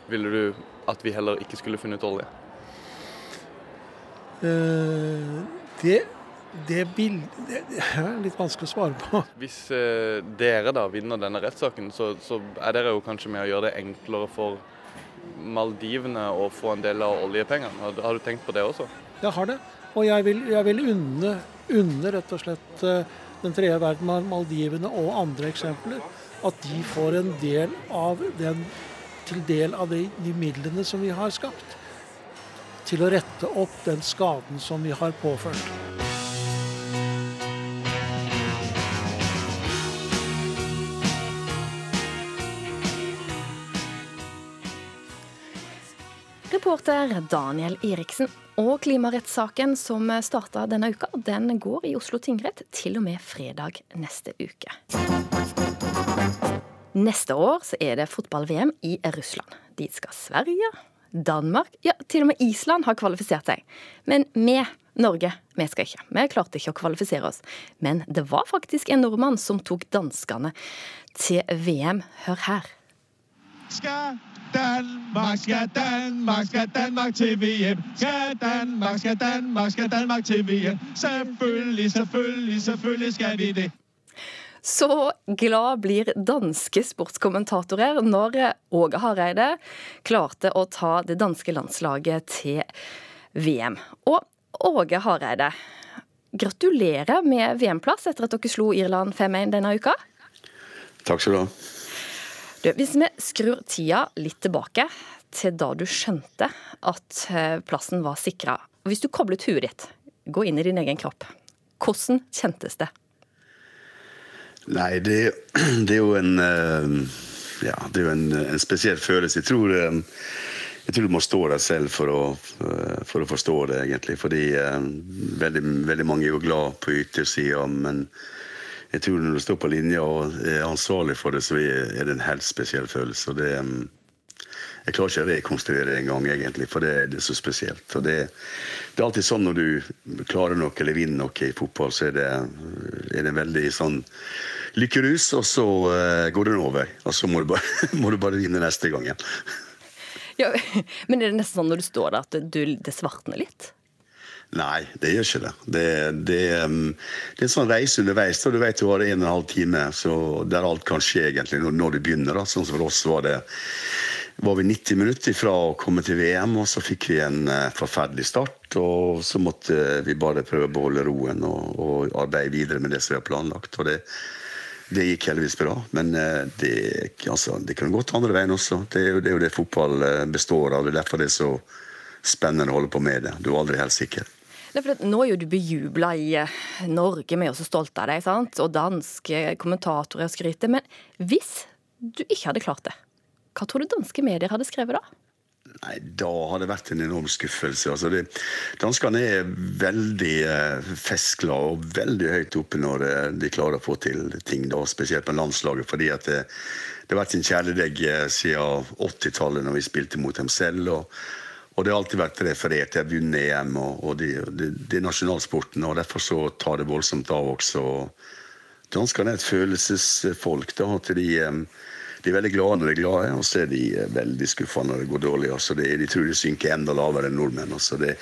ville du at vi heller ikke skulle funnet olje? Uh, det det, det, er litt vanskelig å svare på. Hvis uh, dere da vinner denne rettssaken, så, så, er dere jo kanskje med å gjøre det enklere for Maldivene å få en del av oljepengene. Har, har du tenkt på det også? Jeg har det. Og jeg vil, jeg vil unne, unne, rett og slett eh, den tredje verden, Maldivene og andre eksempler, at de får en del av den, til del av de, de midlene som vi har skapt, til å rette opp den skaden som vi har påført. Reporter Daniel Eriksen. Og klimarettssaken som starta denne uka, den går i Oslo tingrett til og med fredag neste uke. Neste år så er det fotball-VM i Russland. Dit skal Sverige, Danmark, ja, til og med Island har kvalifisert seg. Men vi, Norge, vi skal ikke. Vi klarte ikke å kvalifisere oss. Men det var faktisk en nordmann som tok danskene til VM. Hør her. Skal Danmark, skal Danmark, skal Danmark til VM. Skal Danmark, skal Danmark, skal Danmark til VM. Selvfølgelig, selvfølgelig, selvfølgelig skal vi det. Så glad blir danske sportskommentatorer når Åge Hareide klarte å ta det danske landslaget til VM. Og Åge Hareide, gratulerer med VM-plass etter at dere slo Irland 5-1 denne uka. Takk skal du ha. Du, hvis vi skrur tida litt tilbake til da du skjønte at eh, plassen var sikra. Hvis du koblet huet ditt, gå inn i din egen kropp. Hvordan kjentes det? Nei, det, det er jo en eh, Ja, det er jo en, en spesiell følelse. Jeg tror, eh, jeg tror, du må stå der selv for å, for å forstå det, egentlig. Fordi veldig, veldig mange er jo glad på yttersida, men jeg tror når du står på linja og er ansvarlig for det, så er det en helt spesiell følelse. og det jeg klarer ikke å rekonstruere det engang, egentlig, for det, det, er så spesielt. Og det, det, er alltid sånn når du klarer noe eller vinner noe i fotball, så er det, er det veldig sånn lykkerus, og så uh, går den over. Og så må du bare, må du bare vinne neste gang igjen. Ja, men er det nesten sånn når du står der at du, det svartner litt? Nei, det gjør ikke det. Det, det, um, det er en sånn reise underveis. Du vet du har en og en halv time så der alt kan skje egentlig når, du begynner. Da. Sånn som for oss var det var vi 90 minutter fra å komme til VM, og så fikk vi en uh, forferdelig start. Og så måtte vi bare prøve å beholde roen og, og arbeide videre med det som vi har planlagt. Og det, Det gikk heldigvis bra, men det, altså, det kan gå til andre veien også. Det er, jo, det er jo det fotball består av. Det er derfor det er så spennende å holde på med det. Du er aldri helt sikker. nå er jo du bejubla i Norge, vi er også stolte av deg, sant? og danske kommentatorer skryter. Men hvis du ikke hadde klart det, hva tror du danske medier hadde skrevet da? Nei, Da har det vært en enorm skuffelse. Altså det, danskene er veldig eh, festglade og veldig høyt oppe når eh, de klarer å få til ting, da, spesielt med landslaget. fordi at det, det har vært sin kjæledegg eh, siden 80-tallet, når vi spilte mot dem selv. og, og det har alltid vært referert til vunnet EM og, og de, de, de nasjonalsporten. og Derfor så tar det voldsomt av også. Danskene er et følelsesfolk. da, at de... De er veldig glade når de er glade, og så er de eh, veldig skuffa når det går dårlig. Altså det, de tror de synker enda lavere enn nordmenn. Altså det,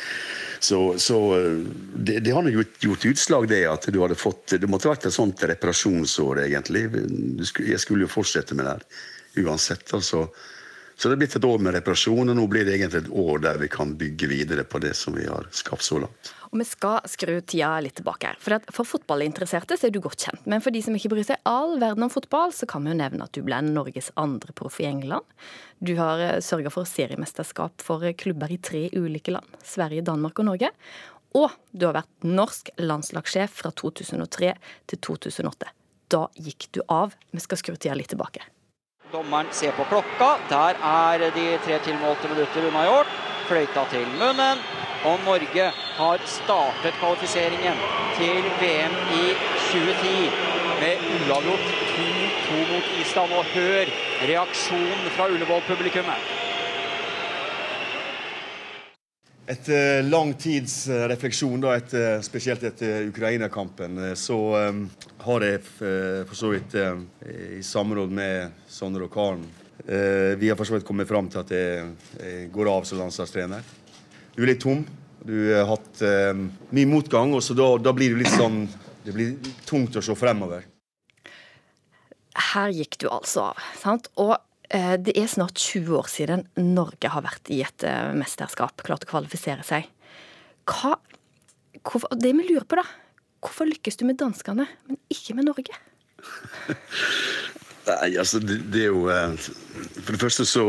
så, så eh, det, det, har gjort, gjort, utslag, det at du hadde fått Det måtte vært et sånt reparasjonsår, egentlig. Jeg skulle jo fortsette med det her uansett. altså så det er blitt et år med reparasjon, og nå blir det egentlig et år der vi kan bygge videre på det som vi har skapt så langt. Og Vi skal skru tida litt tilbake. her. For, for fotballinteresserte så er du godt kjent. Men for de som ikke bryr seg all verden om fotball, så kan vi jo nevne at du ble Norges andre proff i England. Du har eh, sørga for seriemesterskap for klubber i tre ulike land. Sverige, Danmark og Norge. Og du har vært norsk landslagssjef fra 2003 til 2008. Da gikk du av. Vi skal skru tida litt tilbake. Dommeren ser på klokka. Der er de tre tilmålte minutter unnagjort. Fløyta til munnen. Og Norge har startet kvalifiseringen til VM i 2010 med uavgjort 2-2 mot Island. Og hør reaksjonen fra Ullevål-publikummet. Etter eh, lang tids eh, refleksjon, da, etter, spesielt etter Ukraina-kampen, eh, så um, har jeg for så vidt um, i samråd med Sondre og Karen uh, Vi har for så vidt kommet fram til at jeg, jeg går av som landslagstrener. Du er litt tom. Du har hatt um, mye motgang, og så da, da, blir det litt sånn Det blir tungt å se fremover. Her gikk du altså av. sant? Og Eh, det er snart 20 år siden Norge har vært i et eh, mesterskap, klart å kvalifisere seg. Hva, hvorfor, det vi lurer på, da. Hvorfor lykkes du med danskene, men ikke med Norge? Nei, altså det, det, er jo eh, For det første så,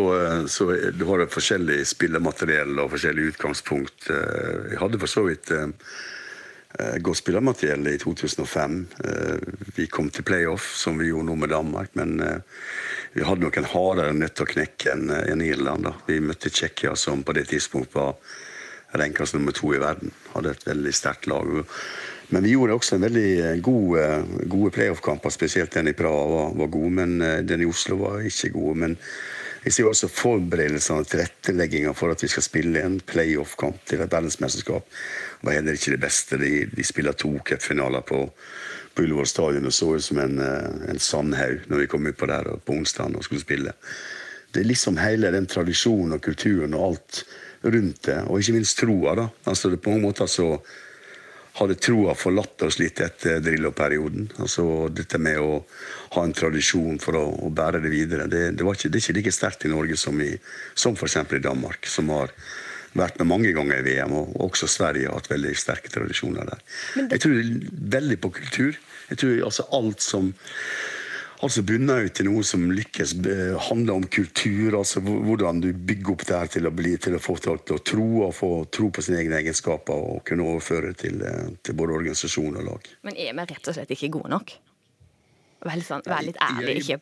så du har du forskjellig spillemateriell og forskjellig utgangspunkt. Jeg hadde for så vidt godt spillermateriell i 2005. Vi kom til playoff, som vi gjorde nå med Danmark, men vi hadde nok en hardere nøtt å knekke enn en Irland. Da. Vi møtte Tsjekkia, som på det tidspunktet var renkast nummer to i verden. Hadde et veldig sterkt lag. Men vi gjorde også en veldig gode, gode playoff-kamper, spesielt den i Praha var, var god. Men eh, den i Oslo var ikke god. Men jeg ser også forberedelsene og tilrettelegginga for at vi skal spille en playoff-kamp til et verdensmesterskap, var heller ikke det beste. De, de spiller to cupfinaler på på Ullevål stadion og så ut som en, eh, en sandhaug når vi kom utpå der på onsdag og skulle spille. Det er liksom hele den tradisjonen og kulturen og alt rundt det, og ikke minst troa. da. Altså På mange måter så hadde troa forlatt oss litt etter Drillo-perioden. Altså dette med å ha en tradisjon for å, å bære det videre. Det, det, ikke, det, er ikke like sterkt i Norge som, i, som f.eks. i Danmark, som har vært med mange ganger i VM, og også Sverige har hatt veldig sterke tradisjoner der. Det... Jeg tror veldig på kultur. Jeg tror altså alt som altså bunner ut til noe som lykkes, handler om kultur. altså Hvordan du bygger opp det her til å, bli, til å få folk til å tro og få tro på sine egne egenskaper og kunne overføre til, eh, til både organisasjon og lag. Men er vi rett og slett ikke gode nok? Vær litt, sånn, vær litt ærlig, ikke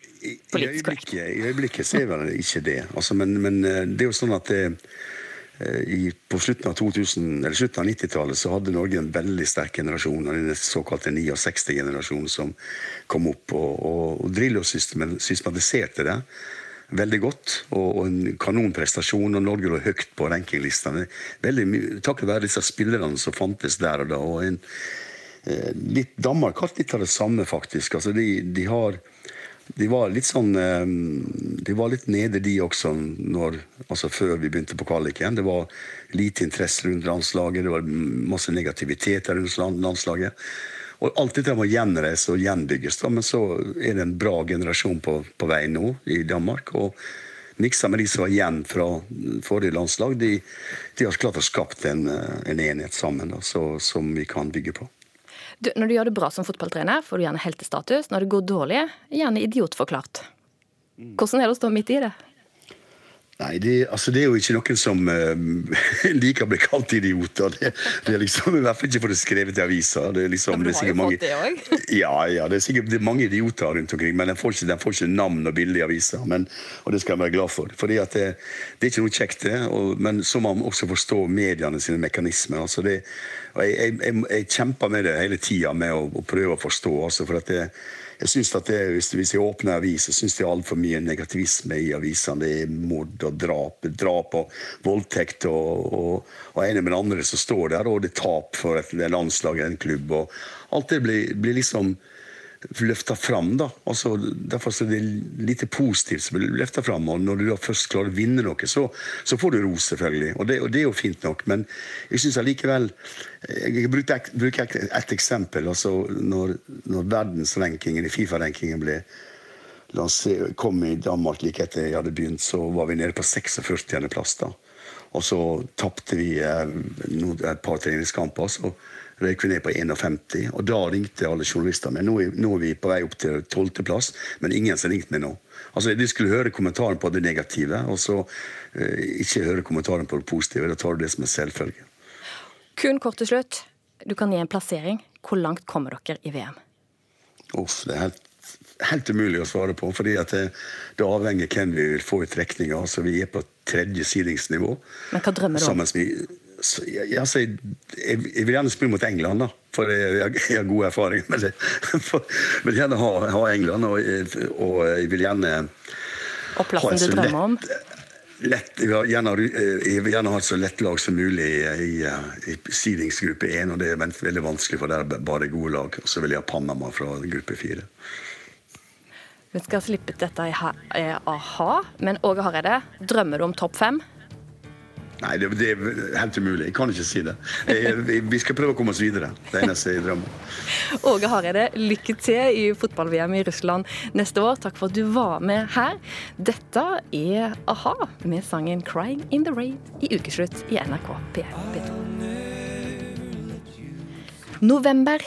politisk korrekt. I øyeblikket så er vel ikke det. Altså, men, men, eh, det er jo sånn at det, Eh, I, på slutten av, 2000, eller slutten av 90-tallet så hadde Norge en veldig sterk generasjon, den såkalte 69-generasjonen som kom opp. Og, og, og Drillo systematiserte det veldig godt, og, og en kanonprestasjon. og Norge lå høyt på rankinglistene. Takket være disse spillerne som fantes der og da. og en, eh, litt, Danmark har litt av det samme, faktisk. Altså, de, de har de var litt sånn eh, De var litt nede, de også, når, altså før vi begynte på kvaliken. Det var lite interesse rundt landslaget, det var masse negativitet rundt landslaget. Og alt dette må gjenreises og gjenbygges. Da. Men så er det en bra generasjon på, på vei nå i Danmark. og miksa med de som var igjen fra forrige landslag, de, de har klart å skapt en, en enhet sammen da, så, som vi kan bygge på. Du, når du gjør det bra som fotballtrener, får du gjerne heltestatus. Når det går dårlig, gjerne idiotforklart. Mm. Hvordan er det å stå midt i det? Nei, det, altså, det, er jo ikke noen som uh, liker å bli kalt idioter. Det, det, er liksom, I hvert fall ikke for det skrevet i avisa. Det er liksom, ja, du har jo mange, det òg. ja, ja, det er sikkert det er mange idioter rundt omkring, men den får ikke, den får ikke navn og bilde i avisa. Men, og det skal jeg være glad for. Fordi at det, det er ikke noe kjekt, det. Og, men så må man også forstå mediene sine mekanismer. Altså det, og jeg, jeg, jeg, jeg, kjemper med det hele tida, med å, å, prøve å forstå. Altså, for at det jeg synes at det, hvis, hvis jeg åpner avis, så syns jeg altfor mye negativisme i avisene. Det er mord og drap, drap og voldtekt og, og, og ene med den andre som står der, og det er tap for et landslag eller en klubb. og Alt det blir, blir liksom løfta fram. da. Altså, derfor er det lite positivt som blir løfta fram. Og når du da først klarer å vinne noe, så, så får du ros, selvfølgelig. Og det, og det, er jo fint nok. Men jeg syns allikevel Jeg bruker, bruker et eksempel. altså Når, når verdensrankingen i Fifa-rankingen ble kom i Danmark like etter jeg hadde begynt, så var vi nede på 46.-plass. da. Og så tapte vi eh, et par treningskamper. så røyk vi ned på 51. Og da ringte alle journalister meg. Nå er, nå er vi på vei opp til 12.-plass, men ingen som ringt meg nå. Altså, De skulle høre kommentaren på det negative, og så eh, ikke høre kommentaren på det positive. Da tar du det som en selvfølge. Kun kort til slutt. Du kan gi en plassering. Hvor langt kommer dere i VM? Uff, det er helt, helt umulig å svare på. fordi det, det avhenger hvem vi vil få i trekninga. Altså, vi er på tredje seedingsnivå. Men hva drømmer du om? Jeg, altså, jeg, jeg, vil gjerne spille mot England, da, for jeg, jeg har god erfaring med det. For, vil gjerne ha, ha England, og, og, jeg vil gjerne Og plassen du drømmer om? Lett, jeg, vil gjerne, jeg vil gjerne ha et så lett lag som mulig i, i, i seedingsgruppe 1, og det er veldig vanskelig, for det er bare gode lag. Og så vil jeg ha Panama fra gruppe 4. Vi skal slippe dette i a-ha, men Åge Hareide, drømmer du om topp fem? Nei, det, det, er helt umulig. Jeg kan ikke si det. Jeg, vi skal prøve å komme oss videre. Det eneste jeg drømmer. Åge Hareide, lykke til i fotball-VM i Russland neste år. Takk for at du var med her. Dette er a-ha med sangen 'Crying in the Rain' i ukeslutt i NRK P2. November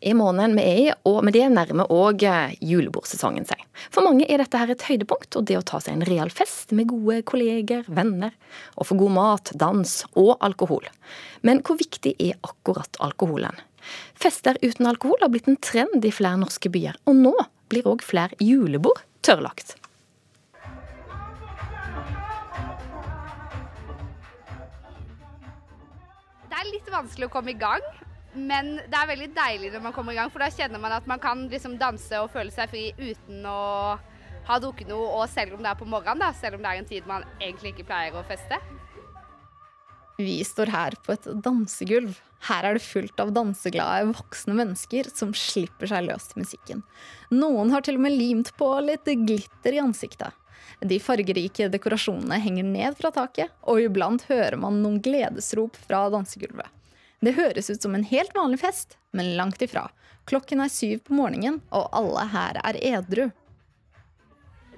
i måneden vi er i, og med det nærmer òg julebordsesongen seg. For mange er dette her et høydepunkt, og det å ta seg en real fest med gode kolleger, venner, og få god mat, dans og alkohol. Men hvor viktig er akkurat alkoholen? Fester uten alkohol har blitt en trend i flere norske byer, og nå blir òg flere julebord tørrlagt. Det er litt vanskelig å komme i gang. Men det er veldig deilig når man kommer i gang, for da kjenner man at man kan liksom danse og føle seg fri uten å ha drukket noe, og selv om det er på morgenen, da, selv om det er en tid man egentlig ikke pleier å feste. Vi står her på et dansegulv. Her er det fullt av danseglade voksne mennesker som slipper seg løs til musikken. Noen har til og med limt på litt glitter i ansiktet. De fargerike dekorasjonene henger ned fra taket, og iblant hører man noen gledesrop fra dansegulvet. Det høres ut som en helt vanlig fest, men langt ifra. Klokken er syv på morgenen, og alle her er edru.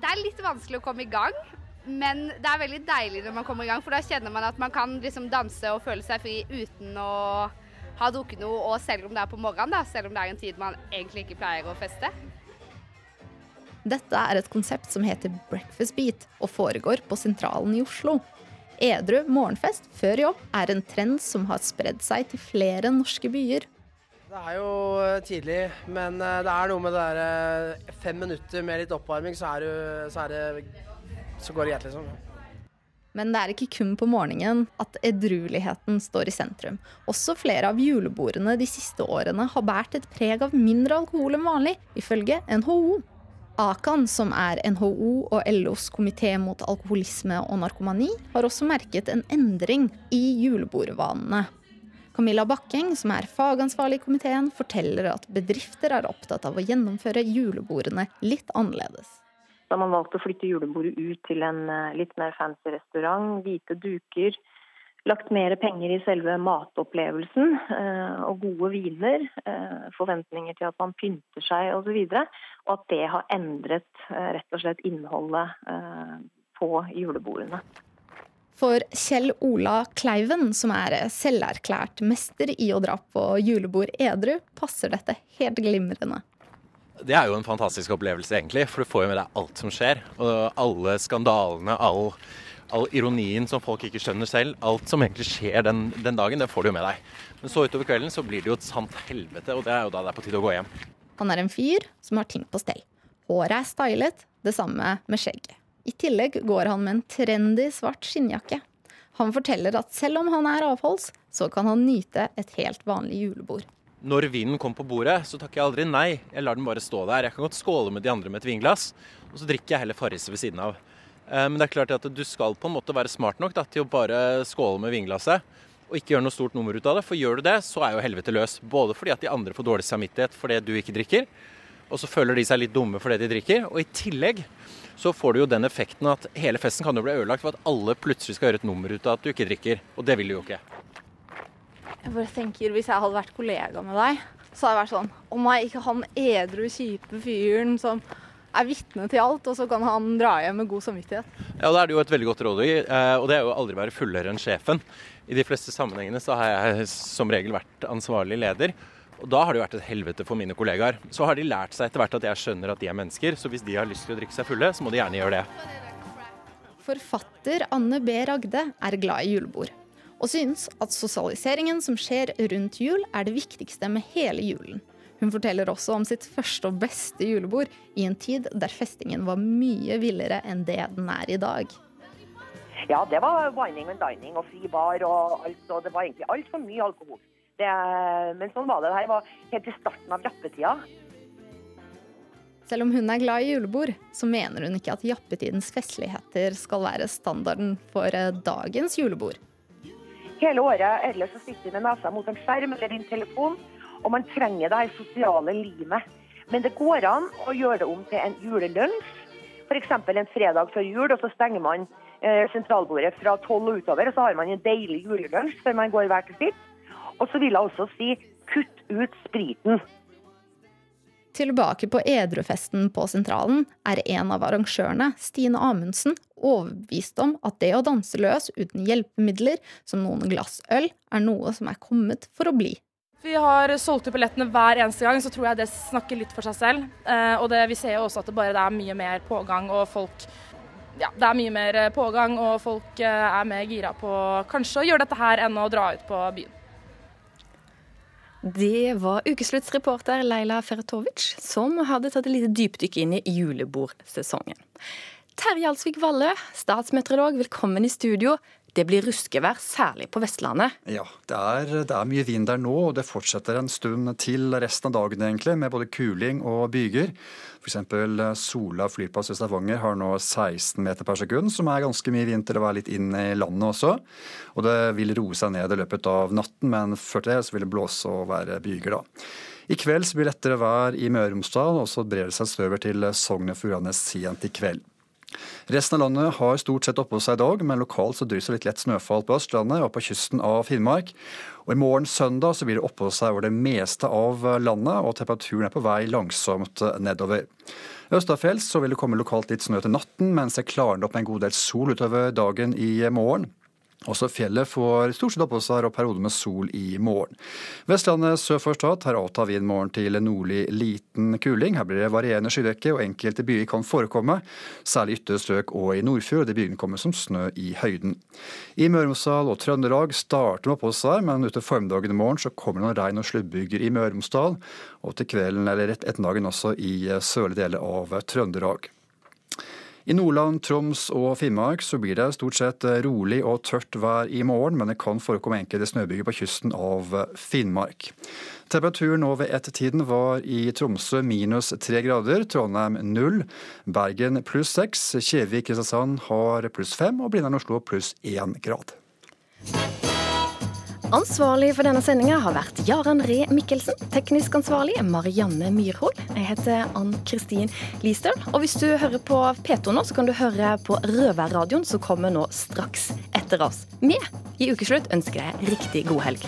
Det er litt vanskelig å komme i gang, men det er veldig deilig når man kommer i gang. For da kjenner man at man kan liksom danse og føle seg fri uten å ha drukket noe, og selv om det er på morgenen, da, selv om det er en tid man egentlig ikke pleier å feste. Dette er et konsept som heter Breakfast Beat, og foregår på Sentralen i Oslo. Edru morgenfest før jobb er en trend som har spredd seg til flere norske byer. Det er jo eh, tidlig, men eh, det er noe med det der eh, fem minutter med litt oppvarming, så, er du, så, er det, så går det greit, liksom. Men det er ikke kun på morgenen at edrueligheten står i sentrum. Også flere av julebordene de siste årene har båret et preg av mindre alkohol enn vanlig, ifølge NHO. Akan, som er NHO og LOs komité mot alkoholisme og narkomani, har også merket en endring i julebordvanene. Camilla Bakkeng, som er fagansvarlig i komiteen, forteller at bedrifter er opptatt av å gjennomføre julebordene litt annerledes. Da man valgte å flytte julebordet ut til en eh, litt mer fancy restaurant, hvite duker, lagt mer penger i selve matopplevelsen eh, og gode viner. Eh, forventninger til at man pynter seg osv. Og, så og at det har endret eh, rett og slett innholdet på julebordene. For Kjell Ola Kleiven, som er selverklært mester i å dra på julebord edru, passer dette helt glimrende. Det er jo en fantastisk opplevelse, egentlig, for du får jo med deg alt som skjer. Og alle skandalene, all, all ironien som folk ikke skjønner selv. Alt som egentlig skjer den, den, dagen, det får du jo med deg. Men så utover kvelden så blir det jo et sant helvete, og det er jo da det er på tide å gå hjem. Han er en fyr som har ting på stell. Håret er stylet, det samme med skjegget. I tillegg går han med en trendy svart skinnjakke. Han forteller at selv om han er avholds, så kan han nyte et helt vanlig julebord. Når vinen kommer på bordet, så takker jeg aldri nei. Jeg lar den bare stå der. Jeg kan godt skåle med de andre med et vinglass, og så drikker jeg heller Farris ved siden av. Eh, men det er klart at du skal på en måte være smart nok da, til å bare skåle med vinglasset, og ikke gjøre noe stort nummer ut av det. For gjør du det, så er jo helvete løs. Både fordi at de andre får dårlig samvittighet fordi du ikke drikker, og så føler de seg litt dumme for det de drikker. Og i tillegg så får du jo den effekten at hele festen kan jo bli ødelagt for at alle plutselig skal gjøre et nummer ut av at du ikke drikker. Og det vil du jo ikke. Jeg bare tenker, Hvis jeg hadde vært kollega med deg, så hadde jeg vært sånn Å nei, ikke han edru, kjipe fyren som er vitne til alt, og så kan han dra hjem med god samvittighet. Ja, Da er det jo et veldig godt råd, å gi, og det er jo aldri være fullere enn sjefen. I de fleste sammenhengene så har jeg som regel vært ansvarlig leder. Og Da har det jo vært et helvete for mine kollegaer. Så har de lært seg etter hvert at jeg skjønner at de er mennesker, så hvis de har lyst til å drikke seg fulle, så må de gjerne gjøre det. Forfatter Anne B. Ragde er glad i julebord, og synes at sosialiseringen som skjer rundt jul, er det viktigste med hele julen. Hun forteller også om sitt første og beste julebord i en tid der festingen var mye villere enn det den er i dag. Ja, det var wining and dining og fri bar og alt, og det var egentlig altfor mye alkohol. Det, men sånn var det. Det her var helt i starten av jappetida. Selv om hun er glad i julebord, så mener hun ikke at jappetidens festligheter skal være standarden for eh, dagens julebord. Hele året ellers så sitter vi med nesa mot en skjerm eller din telefon og man trenger det her sosiale limet. Men det går an å gjøre det om til en julelunsj. F.eks. en fredag før jul, og så stenger man eh, sentralbordet fra tolv og utover. Og så har man en deilig julelunsj før man går hver til sitt. Og så vil jeg også si kutt ut spriten. Tilbake på edrufesten på Sentralen er en av arrangørene, Stine Amundsen, overbevist om at det å danse løs uten hjelpemidler, som noen glass øl, er noe som er kommet for å bli. Vi har solgt ut billettene hver eneste gang, så tror jeg det snakker litt for seg selv. Eh, og det, vi ser jo også at det bare det er mye mer pågang, og folk ja, det er mye mer pågang, og folk eh, er mer gira på kanskje å gjøre dette her enn å dra ut på byen. Det var ukesluttsreporter Leila Ferretovic som hadde tatt et lite dypdykk inn i julebordsesongen. Terje Alsvik Valle, statsmeteorolog, velkommen i studio. Det blir ruskevær, særlig på Vestlandet. Ja, det er, det er, mye vind der nå, og det fortsetter en stund til resten av dagen, egentlig, med både kuling og byger. F.eks. Sola flyplass i Stavanger har nå 16 meter per sekund, som er ganske mye vind til å være litt inn i landet også. Og det vil roe seg ned i løpet av natten, men før det så vil det blåse og være byger, da. I kveld blir det lettere vær i Møre og Romsdal, og så brer det seg støver til Sogn og Fjordane sent i kveld. Resten av landet har stort sett oppholdt seg i dag, men lokalt så drysser litt lett snøfall på Østlandet og på kysten av Finnmark. Og I morgen søndag så blir det oppholdt seg over det meste av landet, og temperaturen er på vei langsomt nedover. Østafjells så vil det komme lokalt litt snø til natten, mens det klarner opp med en god del sol utover dagen i morgen. Også fjellet får stort sett oppholdsvær og perioder med sol i morgen. Vestlandet sør for Stad tar avta vind morgen til nordlig liten kuling. Her blir det varierende skydekke, og enkelte byer kan forekomme, særlig ytre strøk og i Nordfjord. De byene kommer som snø i høyden. I Møre og Romsdal og Trøndelag starter med oppholdsvær, men utover formiddagen i morgen så kommer det noen regn- og sluddbyger i Møre og Romsdal, og til kvelden eller rett ettermiddagen også i sørlige deler av Trøndelag. I Nordland, Troms og Finnmark så blir det stort sett rolig og tørt vær i morgen, men det kan forekomme enkelte snøbyger på kysten av Finnmark. Temperaturen nå ved ett-tiden var i Tromsø minus tre grader, Trondheim null, Bergen pluss seks, Kjevik-Kristiansand har pluss fem og Blindern-Oslo pluss én grad. Ansvarlig for denne sendinga har vært Jaran Ree Mikkelsen. Teknisk ansvarlig Marianne Myrhol. Jeg heter Ann Kristin Listøl. Og hvis du hører på P2 nå, så kan du høre på Røverradioen, som kommer nå straks etter oss. Vi i Ukeslutt ønsker deg riktig god helg.